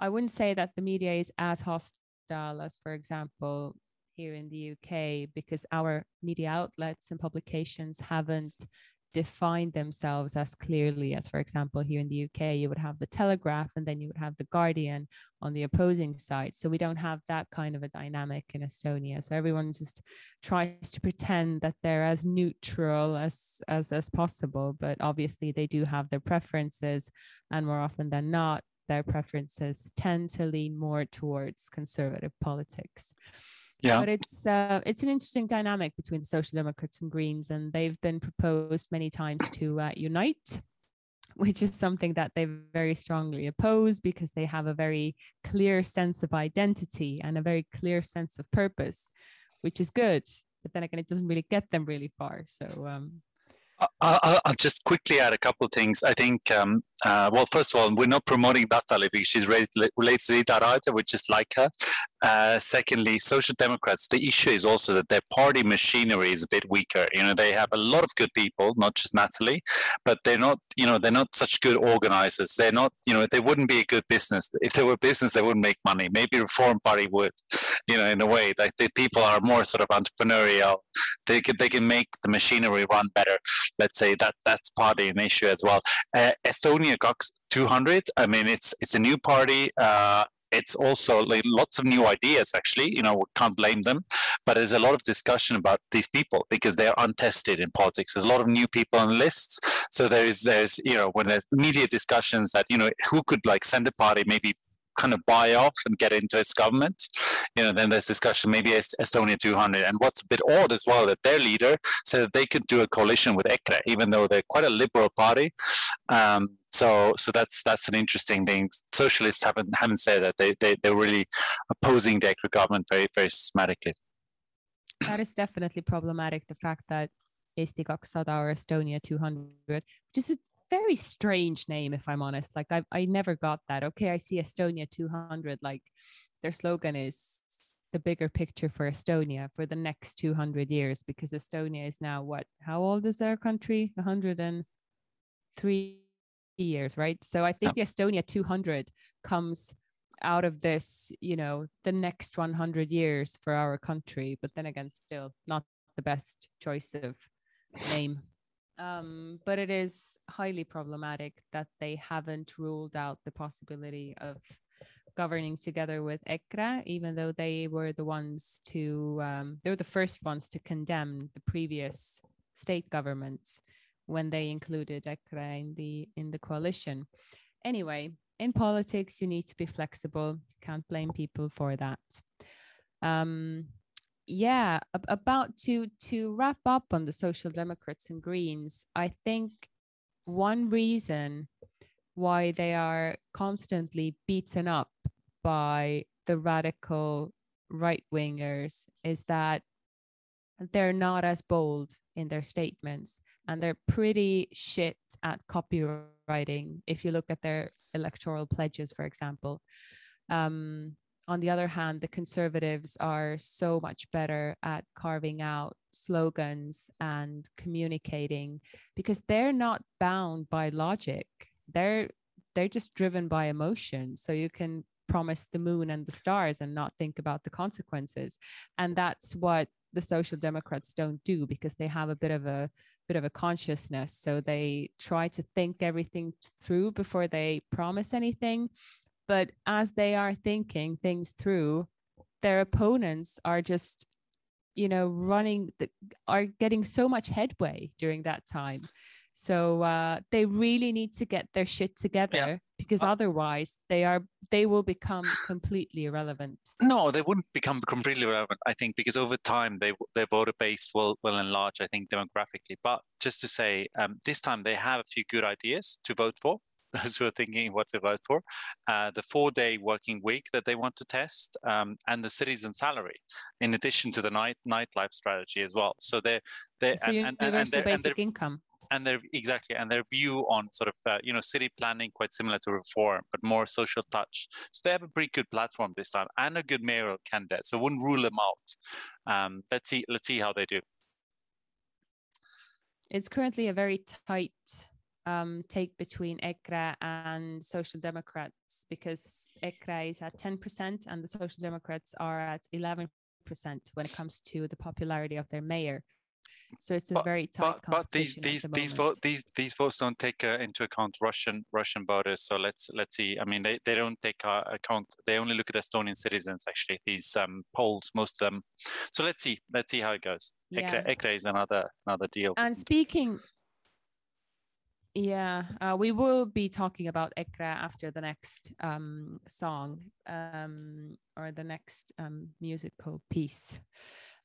I wouldn't say that the media is as hostile as, for example, here in the UK because our media outlets and publications haven't defined themselves as clearly as, for example, here in the UK, you would have the Telegraph and then you would have the Guardian on the opposing side. So we don't have that kind of a dynamic in Estonia. So everyone just tries to pretend that they're as neutral as as as possible, but obviously they do have their preferences, and more often than not, their preferences tend to lean more towards conservative politics. Yeah. But it's uh, it's an interesting dynamic between the Social Democrats and Greens, and they've been proposed many times to uh, unite, which is something that they very strongly oppose because they have a very clear sense of identity and a very clear sense of purpose, which is good. But then again, it doesn't really get them really far. So um, I'll, I'll, just quickly add a couple of things. I think, um, uh, well, first of all, we're not promoting Natalie because she's related, to Ida Raadio, which is like her. Uh, secondly, Social Democrats, the issue is also that their party machinery is a bit weaker. You know, they have a lot of good people, not just Natalie, but they're not, you know, they're not such good organizers. They're not, you know, they wouldn't be a good business. If they were business, they wouldn't make money. Maybe Reform Party would, you know, in a way. Like the people are more sort of entrepreneurial. They can, they can make the machinery run better let's say that that's partly an issue as well. Uh, Estonia Cox 200. I mean, it's it's a new party. Uh, it's also like lots of new ideas actually you know we can't blame them but there's a lot of discussion about these people because they're untested in politics there's a lot of new people on lists so there's there's you know when there's media discussions that you know who could like send a party maybe kind of buy off and get into its government. You know, then there's discussion maybe Estonia 200. And what's a bit odd as well that their leader said that they could do a coalition with EKRE, even though they're quite a liberal party. Um, so, so that's that's an interesting thing. Socialists haven't haven't said that they they they're really opposing the EKRE government very very systematically. That is definitely problematic. The fact that Eesti 200 or Estonia 200, which is a very strange name, if I'm honest. Like I, I never got that. Okay, I see Estonia 200. Like their slogan is the bigger picture for Estonia for the next 200 years, because Estonia is now what? How old is their country? 103 years, right? So I think yeah. the Estonia 200 comes out of this, you know, the next 100 years for our country. But then again, still not the best choice of name um, but it is highly problematic that they haven't ruled out the possibility of governing together with EKRE, even though they were the ones to, um, they were the first ones to condemn the previous state governments when they included EKRE in the in the coalition. Anyway, in politics, you need to be flexible. Can't blame people for that. Um, yeah about to to wrap up on the social democrats and greens i think one reason why they are constantly beaten up by the radical right wingers is that they're not as bold in their statements and they're pretty shit at copywriting if you look at their electoral pledges for example um, on the other hand, the conservatives are so much better at carving out slogans and communicating because they're not bound by logic. They're they're just driven by emotion. So you can promise the moon and the stars and not think about the consequences. And that's what the social democrats don't do because they have a bit of a bit of a consciousness so they try to think everything through before they promise anything but as they are thinking things through, their opponents are just, you know, running, the, are getting so much headway during that time. So uh, they really need to get their shit together yeah. Because uh, otherwise they are they will become completely irrelevant. No, they wouldn't become completely irrelevant. I think because over time they their voter base will will enlarge. I think demographically. But just to say, um, this time they have a few good ideas to vote for those who are thinking what to vote for, uh, the four-day working week that they want to test, um, and the citizen salary, in addition to the night nightlife strategy as well. So they're they're so and, and, and, and, their, basic income. And their exactly, and their view on sort of uh, you know city planning quite similar to reform, but more social touch. So they have a pretty good platform this time and a good mayoral candidate. So wouldn't rule them out. Um, let's see, let's see how they do. It's currently a very tight um, take between EKRE and Social Democrats because EKRE is at 10% and the Social Democrats are at 11%. when it comes to the popularity of their mayor. So it's a But- very tight But but these these the these vote these these votes don't take uh, into account Russian Russian voters. So let's let's see. I mean, they, they don't take uh, account. They only look at Estonian citizens. Actually, these um, polls, most of them. So let's see. Let's see how it goes. Yeah. Is another another deal. And speaking, yeah, uh, we will be talking about EKRE after the next um, song um, or the next um, musical piece.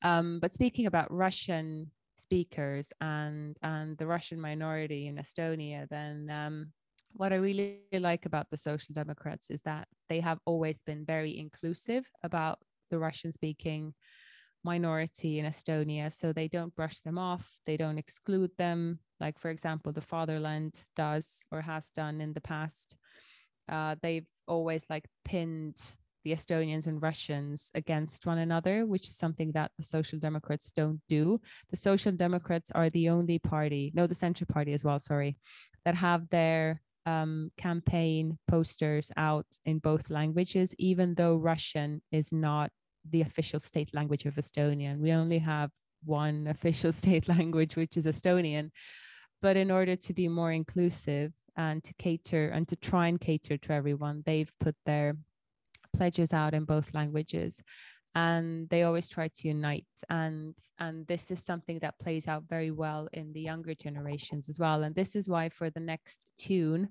Um, but speaking about Russian speakers and and the Russian minority in Estonia, then um, what I really like about the Social Democrats is that they have always been very inclusive about the Russian speaking minority in Estonia. So they don't brush them off, they don't exclude them, like, for example, the Fatherland does or has done in the past. Uh, they've always like pinned the Estonians and Russians against one another, which is something that the Social Democrats don't do. The Social Democrats are the only party, no, the Centre Party as well, sorry, that have their um, campaign posters out in both languages, even though Russian is not the official state language of Estonia. We only have one official state language, which is Estonian. But in order to be more inclusive and to cater and to try and cater to everyone, they've put their pledges out in both languages and they always try to unite and and this is something that plays out very well in the younger generations as well and this is why for the next tune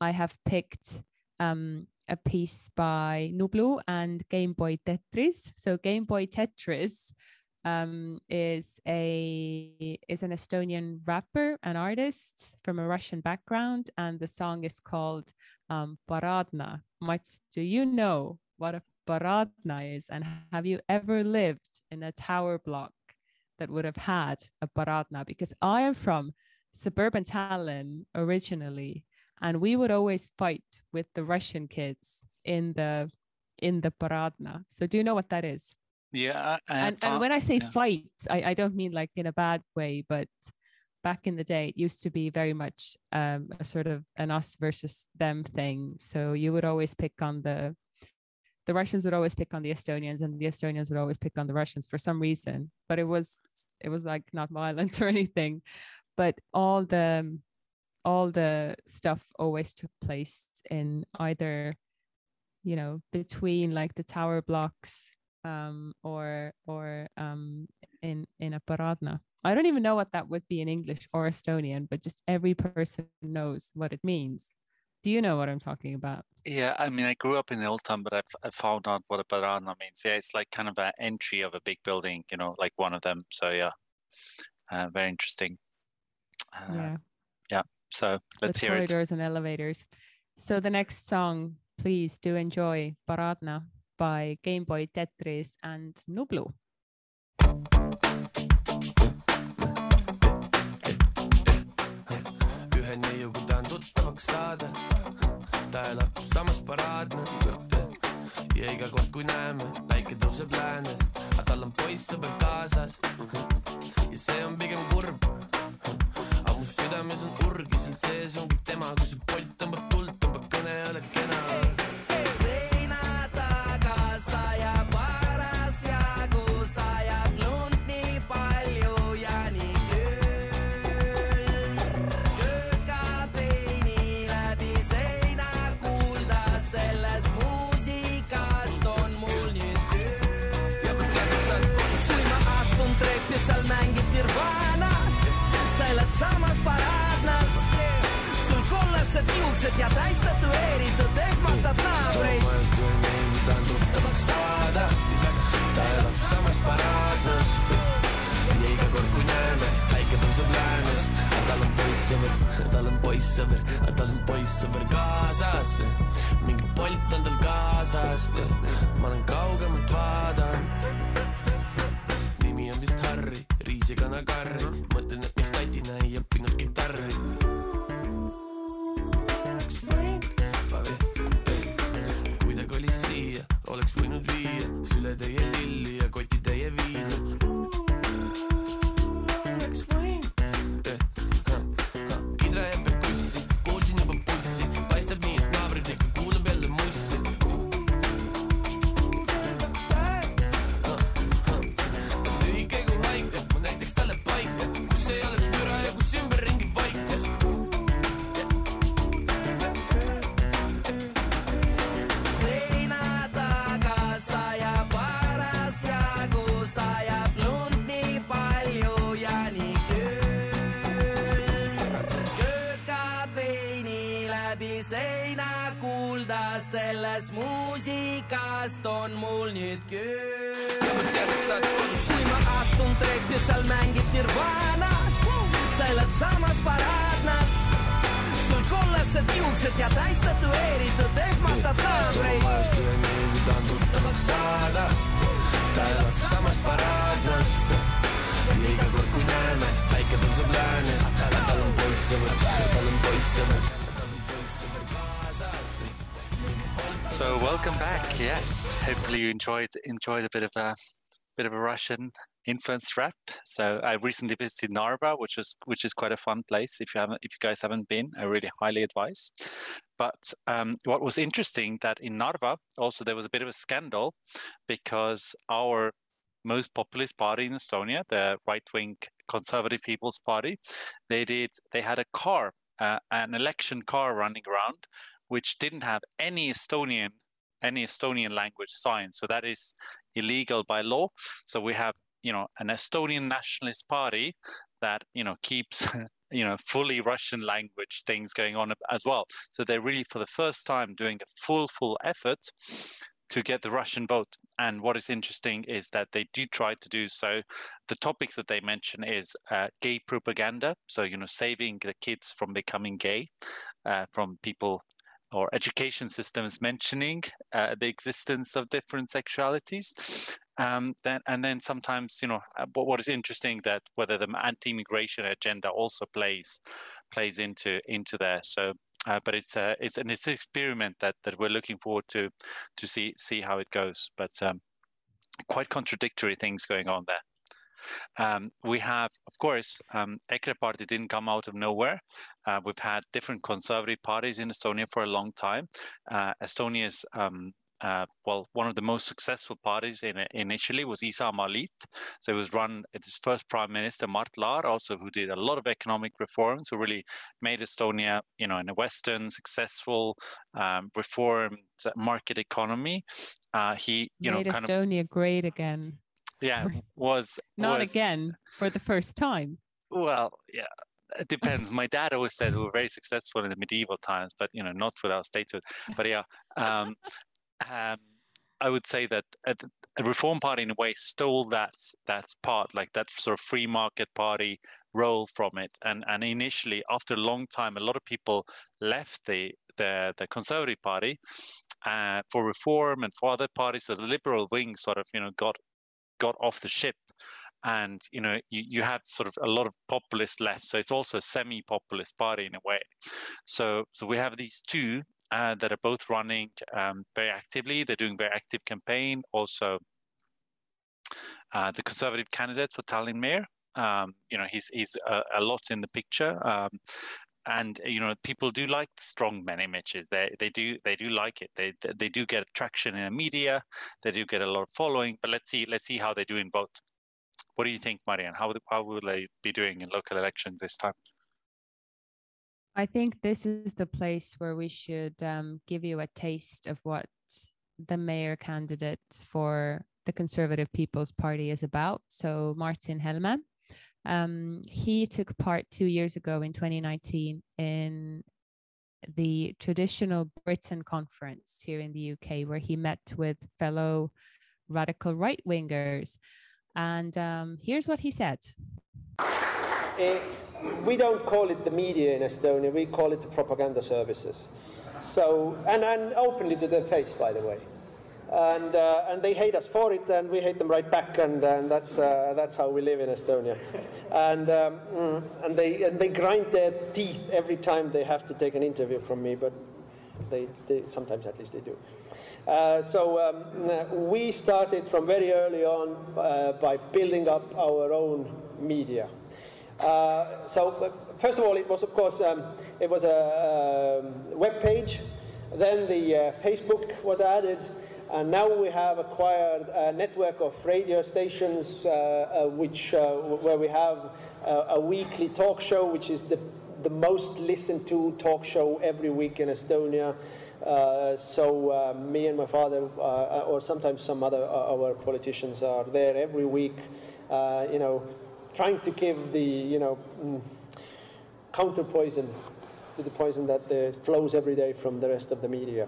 i have picked um, a piece by Nublu and Game Boy Tetris. So Game Boy Tetris um, is a is an Estonian rapper, an artist from a Russian background, and the song is called um, Paradna. Mats, do you know what a Paradna is, and have you ever lived in a tower block that would have had a Paradna? Because I am from suburban Tallinn originally, and we would always fight with the Russian kids in the in the Paradna. So do you know what that is? Yeah, I- I and, and when I say yeah. fight, I, I don't mean like in a bad way, but back in the day, it used to be very much um, a sort of an us versus them thing. So you would always pick on the the Russians would always pick on the Estonians, and the Estonians would always pick on the Russians for some reason. But it was it was like not violent or anything. But all the all the stuff always took place in either you know between like the tower blocks um or or um in in a paradna i don't even know what that would be in english or estonian but just every person knows what it means do you know what i'm talking about Yeah, I mean, I grew up in the old town, but I've, I found out what a paradna means. Yeah, it's like kind of an entry of a big building, you know, like one of them. So yeah, uh, very interesting. Uh, yeah So let's with hear it. corridors and elevators so the next song please do enjoy paradna by game boy tetris and nublu tuttavaks saada. ta elab samas paraadnas ja iga kord, kui näeme, päike tõuseb läänest, aga tal on poissõber kaasas. ja see on pigem kurb. aga mu südames on urgiselt sees on tema, kui see polt tõmbab tuld, tõmbab kõne, ole kena. Kollased juuksed ja täis tätoveeritud, ehmatad naabreid. ühe neiu tahan tuttavaks saada, ta elab samas paraadnas. ja iga kord, kui näeme, päike tõuseb läänest, tal on poissõber, tal on poissõber, tal on poissõber kaasas. mingi Bolt on tal kaasas, ma olen kaugemalt vaadanud. nimi on vist Harry, riisikana Karri, mõtlen, et miks tatina ei õppinud sületäie samas paraadnas. sul kollased juuksed ja täis tätoveeritud ehmatad naabreid. kui tahan tuttavaks saada, ta elab samas paraadnas. ja iga kord, kui näeme, päike tõuseb läänes, tal on poissõber, tal on poissõber, tal on. So welcome back. Yes, hopefully you enjoyed enjoyed a bit of a bit of a Russian influenced rap. So I recently visited Narva, which was which is quite a fun place. If you haven't, if you guys haven't been, I really highly advise. But um, what was interesting that in Narva also there was a bit of a scandal because our most populist party in Estonia, the right-wing Conservative People's Party, they did they had a car, uh, an election car running around, which didn't have any Estonian any Estonian language signs. So that is illegal by law. So we have you know an Estonian nationalist party that you know keeps you know fully Russian language things going on as well. So they're really for the first time doing a full full effort to get the Russian vote. And what is interesting is that they do try to do so. The topics that they mention is uh, gay propaganda. So you know saving the kids from becoming gay, uh, from people or education systems mentioning uh, the existence of different sexualities. Um, then and then sometimes you know uh, but what is interesting that whether the anti-immigration agenda also plays plays into into there. So uh, but it's a it's an it's an experiment that that we're looking forward to to see see how it goes. But um, quite contradictory things going on there. Um, we have, of course, um, Ekre party didn't come out of nowhere. Uh, we've had different conservative parties in Estonia for a long time. Uh, Estonia's um, uh, well, one of the most successful parties in, initially was Isamaa Liit. So it was run at his first prime minister, Mart Laar, also who did a lot of economic reforms, who really made Estonia, you know, in a Western, successful, um, reformed market economy. Uh, he, you Made know, kind Estonia great again. yeah, Sorry. was Not was, again for the first time. Well, yeah, it depends. My dad always said we were very successful in the medieval times, but you know, not without statehood. But yeah, um, um, I would say that uh, a Reform Party, in a way, stole that that part, like that sort of free market party role from it. And and initially, after a long time, a lot of people left the the, the Conservative Party uh, for reform and for other parties. So the liberal wing sort of, you know, got got off the ship and you know you, you have sort of a lot of populists left so it's also a semi-populist party in a way so so we have these two uh, that are both running um, very actively. They're doing very active campaign. Also uh, the conservative candidate for Tallinn mayor. Um, you know he's he's a, a lot in the picture. Um, and you know people do like the strong men images. They they do they do like it. They they do get traction in the media. They do get a lot of following. But let's see let's see how they do in both what do you think marian how how will they be doing in local elections this time I think this is the place where we should um, give you a taste of what the mayor candidate for the Conservative People's Party is about. So, Martin Helme, um, he took part two years ago in 2019 in the traditional Britain conference here in the UK, where he met with fellow radical right wingers. And um, here's what he said. Eh, we don't call it the media in Estonia, we call it the propaganda services. So, and, and openly to their face, by the way. And, uh, and they hate us for it, and we hate them right back, and, and that's, uh, that's how we live in Estonia. And, um, mm, and, they, and they grind their teeth every time they have to take an interview from me, but they, they sometimes at least they do. Uh, so um, we started from very early on uh, by building up our own media. Uh, so first of all, it was of course um, it was a um, web page. Then the uh, Facebook was added, and now we have acquired a network of radio stations, uh, uh, which uh, where we have a weekly talk show, which is the the most listened to talk show every week in Estonia. Uh, so uh, me and my father, uh, or sometimes some other our politicians, are there every week. you know, trying to give the you know mm, counter poison to the poison that uh, flows every day from the rest of the media.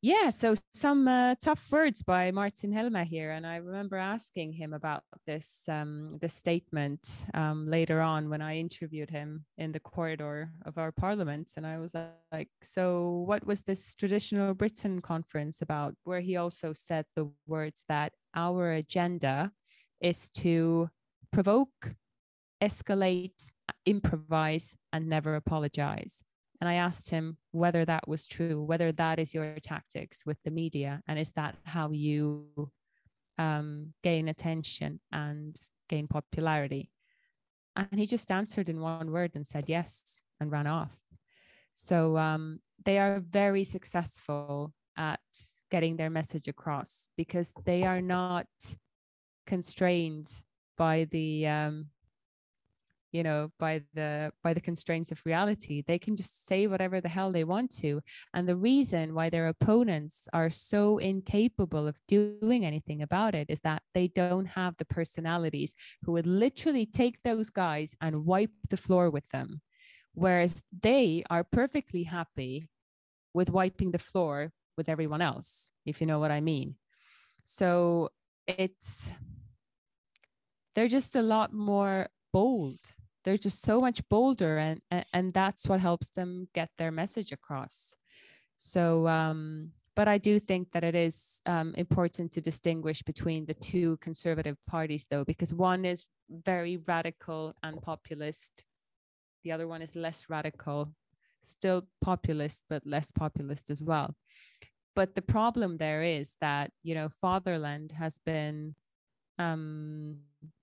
Yeah, so some uh, tough words by Martin Helme here, and I remember asking him about this um, this statement um, later on when I interviewed him in the corridor of our parliament, and I was like, "So, what was this traditional Britain conference about?" Where he also said the words that our agenda is to provoke, escalate, improvise, and never apologize. And I asked him whether that was true, whether that is your tactics with the media, and is that how you um, gain attention and gain popularity? And he just answered in one word and said yes and ran off. So um, they are very successful at getting their message across because they are not constrained by the um, you know by the by the constraints of reality. They can just say whatever the hell they want to. And the reason why their opponents are so incapable of doing anything about it is that they don't have the personalities who would literally take those guys and wipe the floor with them. Whereas they are perfectly happy with wiping the floor with everyone else if you know what i mean. So it's they're just a lot more bold. They're just so much bolder and and that's what helps them get their message across. So um, but i do think that it is um, important to distinguish between the two conservative parties though because one is very radical and populist. The other one is less radical still populist but less populist as well. But the problem there is that you know fatherland has been um,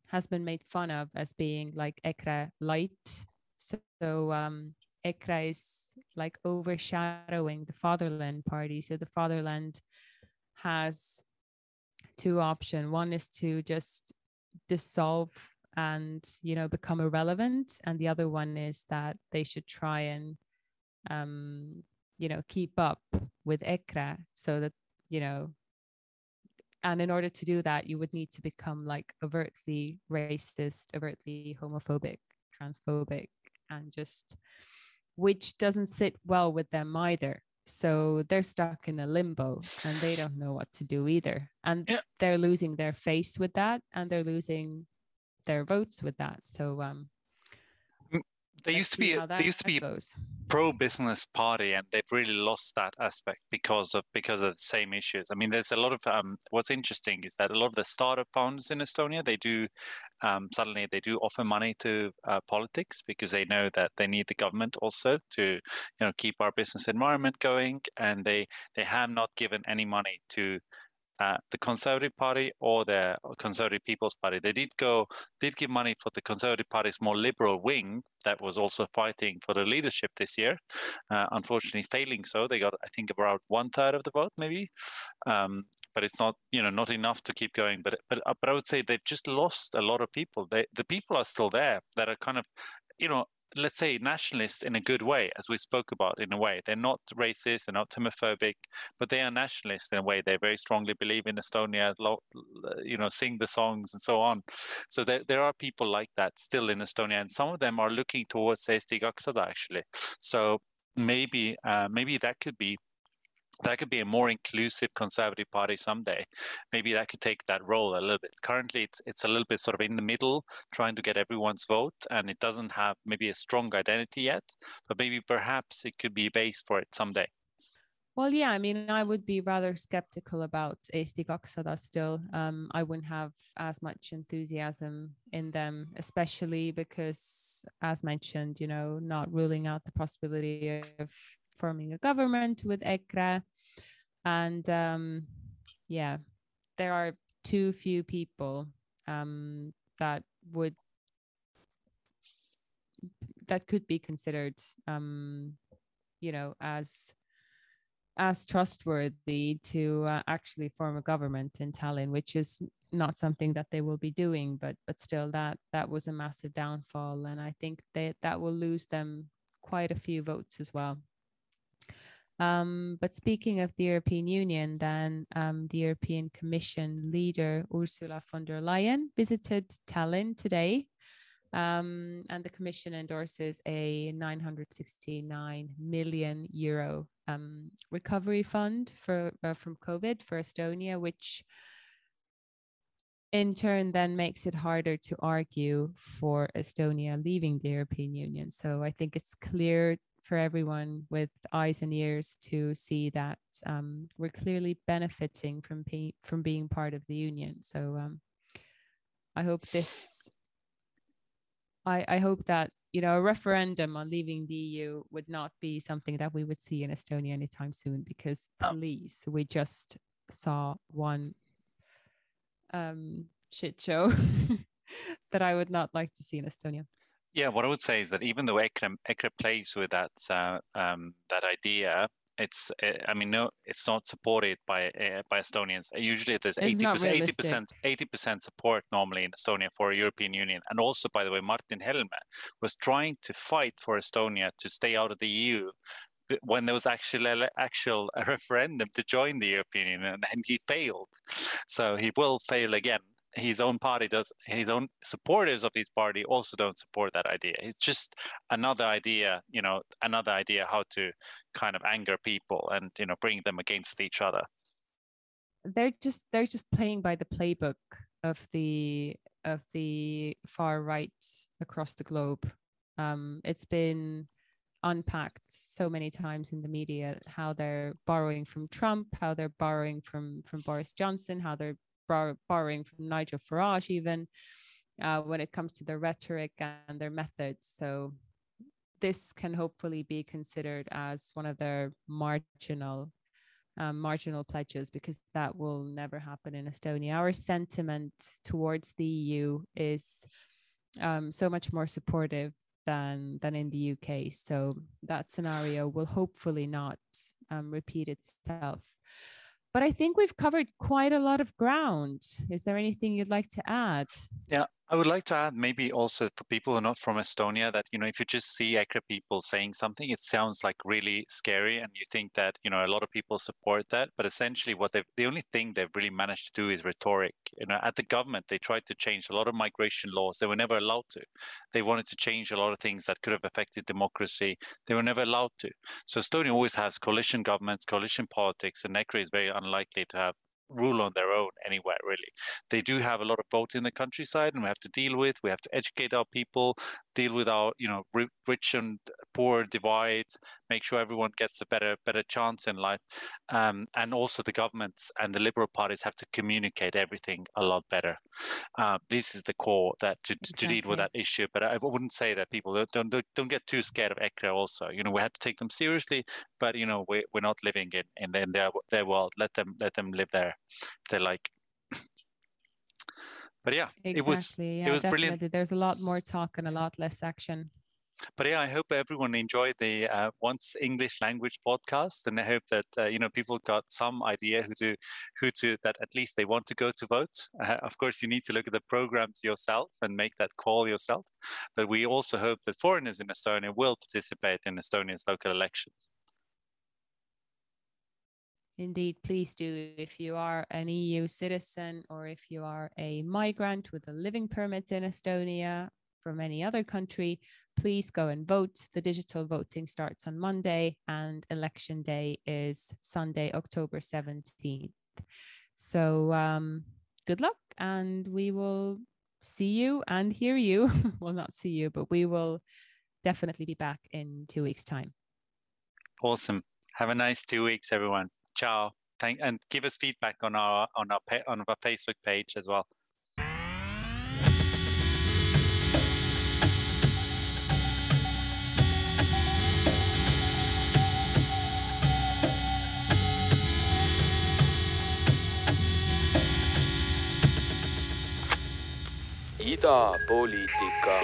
has been made fun of as being like EKRE light. So, um, is like overshadowing the Fatherland Party. So the Fatherland has two options. One is to just dissolve and you know become irrelevant, and the other one is that they should try and um, you know keep up with EKRE so that you know and in order to do that you would need to become like overtly racist overtly homophobic transphobic and just which doesn't sit well with them either. So they're stuck in a limbo and they don't know what to do either. And Yeah. they're losing their face with that and they're losing their votes with that. So um They used to be they used to be goes. pro-business party and they've really lost that aspect because of because of the same issues i mean there's a lot of um, what's interesting is that a lot of the startup founders in estonia they do um, suddenly they do offer money to uh, politics because they know that they need the government also to you know keep our business environment going and they they have not given any money to uh, the Conservative Party or the Conservative People's Party. They did go, did give money for the Conservative Party's more liberal wing that was also fighting for the leadership this year. Uh, unfortunately, failing so, they got I think about one third of the vote, maybe. Um, but it's not, you know, not enough to keep going. But but uh, but I would say they've just lost a lot of people. They the people are still there that are kind of, you know, let's say nationalists in a good way, as we spoke about in a way. They're not racist, they're not homophobic, but they are nationalists in a way. They very strongly believe in Estonia, you know, sing the songs and so on. So there, there are people like that still in Estonia, and some of them are looking towards 200 actually. So maybe uh, maybe that could be that could be a more inclusive conservative party someday. Maybe that could take that role a little bit. Currently, it's it's a little bit sort of in the middle, trying to get everyone's vote, and it doesn't have maybe a strong identity yet. But maybe perhaps it could be a base for it someday. Well, yeah, I mean, I would be rather skeptical about Eesti 200 still. Um, I wouldn't have as much enthusiasm in them, especially because, as mentioned, you know, not ruling out the possibility of forming a government with EKRE. And um, yeah, there are too few people um, that would that could be considered, um, you know, as as trustworthy to uh, actually form a government in Tallinn, which is not something that they will be doing. But but still, that that was a massive downfall, and I think that that will lose them quite a few votes as well. Um, but speaking of the European Union, then um, the European Commission leader Ursula von der Leyen visited Tallinn today Um, and the Commission endorses a 969 million euro um, recovery fund for uh, from COVID for Estonia, which in turn then makes it harder to argue for Estonia leaving the European Union. So I think it's clear for everyone with eyes and ears to see that um, we're clearly benefiting from pe- from being part of the union. So um, I hope this. I, I hope that you know a referendum on leaving the EU would not be something that we would see in Estonia anytime soon because Oh. please we just saw one um, shit show that I would not like to see in Estonia. Yeah, what I would say is that even though Ekre, Ekre plays with that uh, um, that idea, it's uh, I mean no, it's not supported by uh, by Estonians. Usually, there's eighty percent, eighty percent, eighty percent support normally in Estonia for a European Union. And also, by the way, Martin Helme was trying to fight for Estonia to stay out of the EU when there was actually actual a referendum to join the European Union, and he failed. So he will fail again. His own party does. His own supporters of his party also don't support that idea. It's just another idea, you know, another idea how to kind of anger people and you know bring them against each other. they're just they're just playing by the playbook of the of the far right across the globe. Um, it's been unpacked so many times in the media how they're borrowing from Trump, how they're borrowing from from Boris Johnson, how they're bor- borrowing from Nigel Farage, even uh, when it comes to their rhetoric and their methods. So this can hopefully be considered as one of their marginal um, marginal pledges because that will never happen in Estonia. Our sentiment towards the EU is um, so much more supportive than than in the UK. So that scenario will hopefully not um, repeat itself. But I think we've covered quite a lot of ground. Is there anything you'd like to add? Yeah, I would like to add maybe also for people who are not from Estonia that you know if you just see Ekre people saying something, it sounds like really scary, and you think that you know a lot of people support that. But essentially, what they've, the only thing they've really managed to do is rhetoric. You know, at the government, they tried to change a lot of migration laws. They were never allowed to. They wanted to change a lot of things that could have affected democracy. They were never allowed to. So Estonia always has coalition governments, coalition politics, and Ekre is very unlikely to have rule on their own anywhere really. They do have a lot of votes in the countryside and we have to deal with we have to educate our people deal with our you know rich and poor divide make sure everyone gets a better better chance in life. Um, and also the governments and the liberal parties have to communicate everything a lot better. Uh, this is the core that to, to- to deal with that issue. But i wouldn't say that people don't, don't don't- get too scared of EKRE also. You know we have to take them seriously but you know we, we're not living in in, in their their world. Let them let them live there they like but yeah Exactly. it was yeah, it was definitely. brilliant There's a lot more talk and a lot less action. But yeah i hope everyone enjoyed the uh, once english language podcast and i hope that uh, you know people got some idea who to who to that at least they want to go to vote. Uh, of course you need to look at the programs yourself and make that call yourself. But we also hope that foreigners in estonia will participate in estonia's local elections. Indeed, please do. If you are an EU citizen or if you are a migrant with a living permit in Estonia from any other country, please go and vote. The digital voting starts on Monday and election day is Sunday, October 17th. So, um, good luck and we will see you and hear you. well, not see you, but we will definitely be back in two weeks' time. awesome have a nice two weeks everyone ciao thank and give us feedback on our on our on our facebook page as well idapoliitika